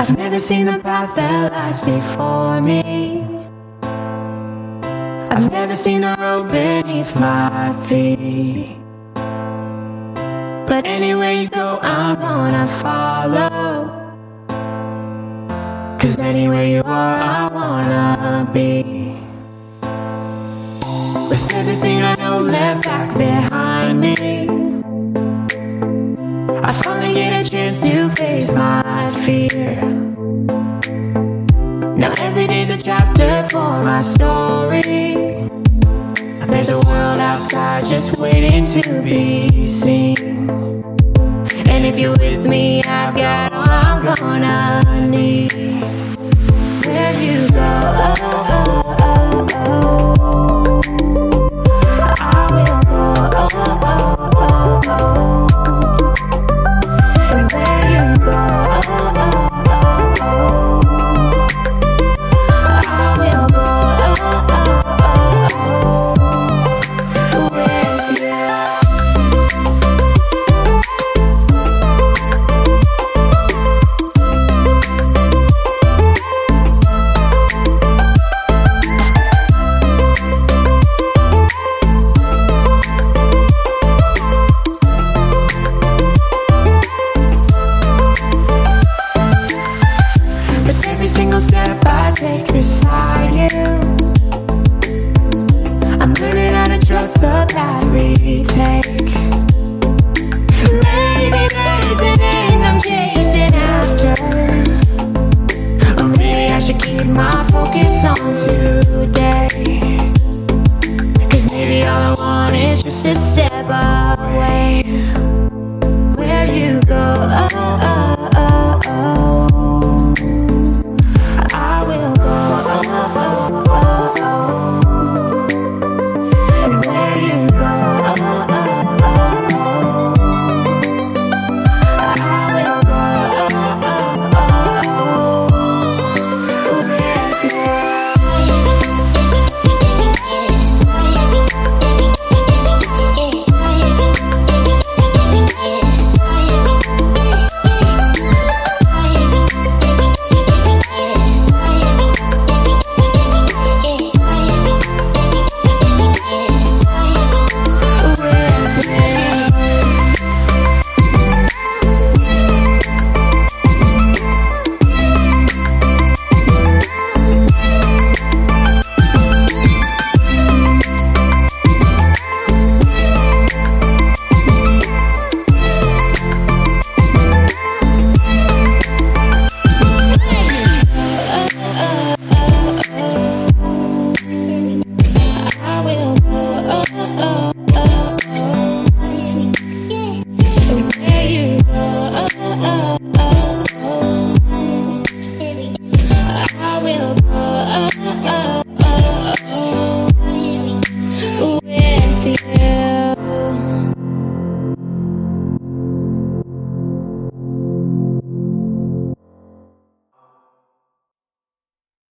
I've never seen the path that lies before me. I've never seen the road beneath my feet. But anywhere you go, I'm gonna follow. Cause anywhere you are, I wanna be. With everything I know left back behind me, I finally get a chance to face my fear. Now every day's a chapter for my story. There's a world outside just waiting to be seen. And if you're with me, I've got all I'm gonna need. To keep my focus on today. Cause maybe all I want is just a step up.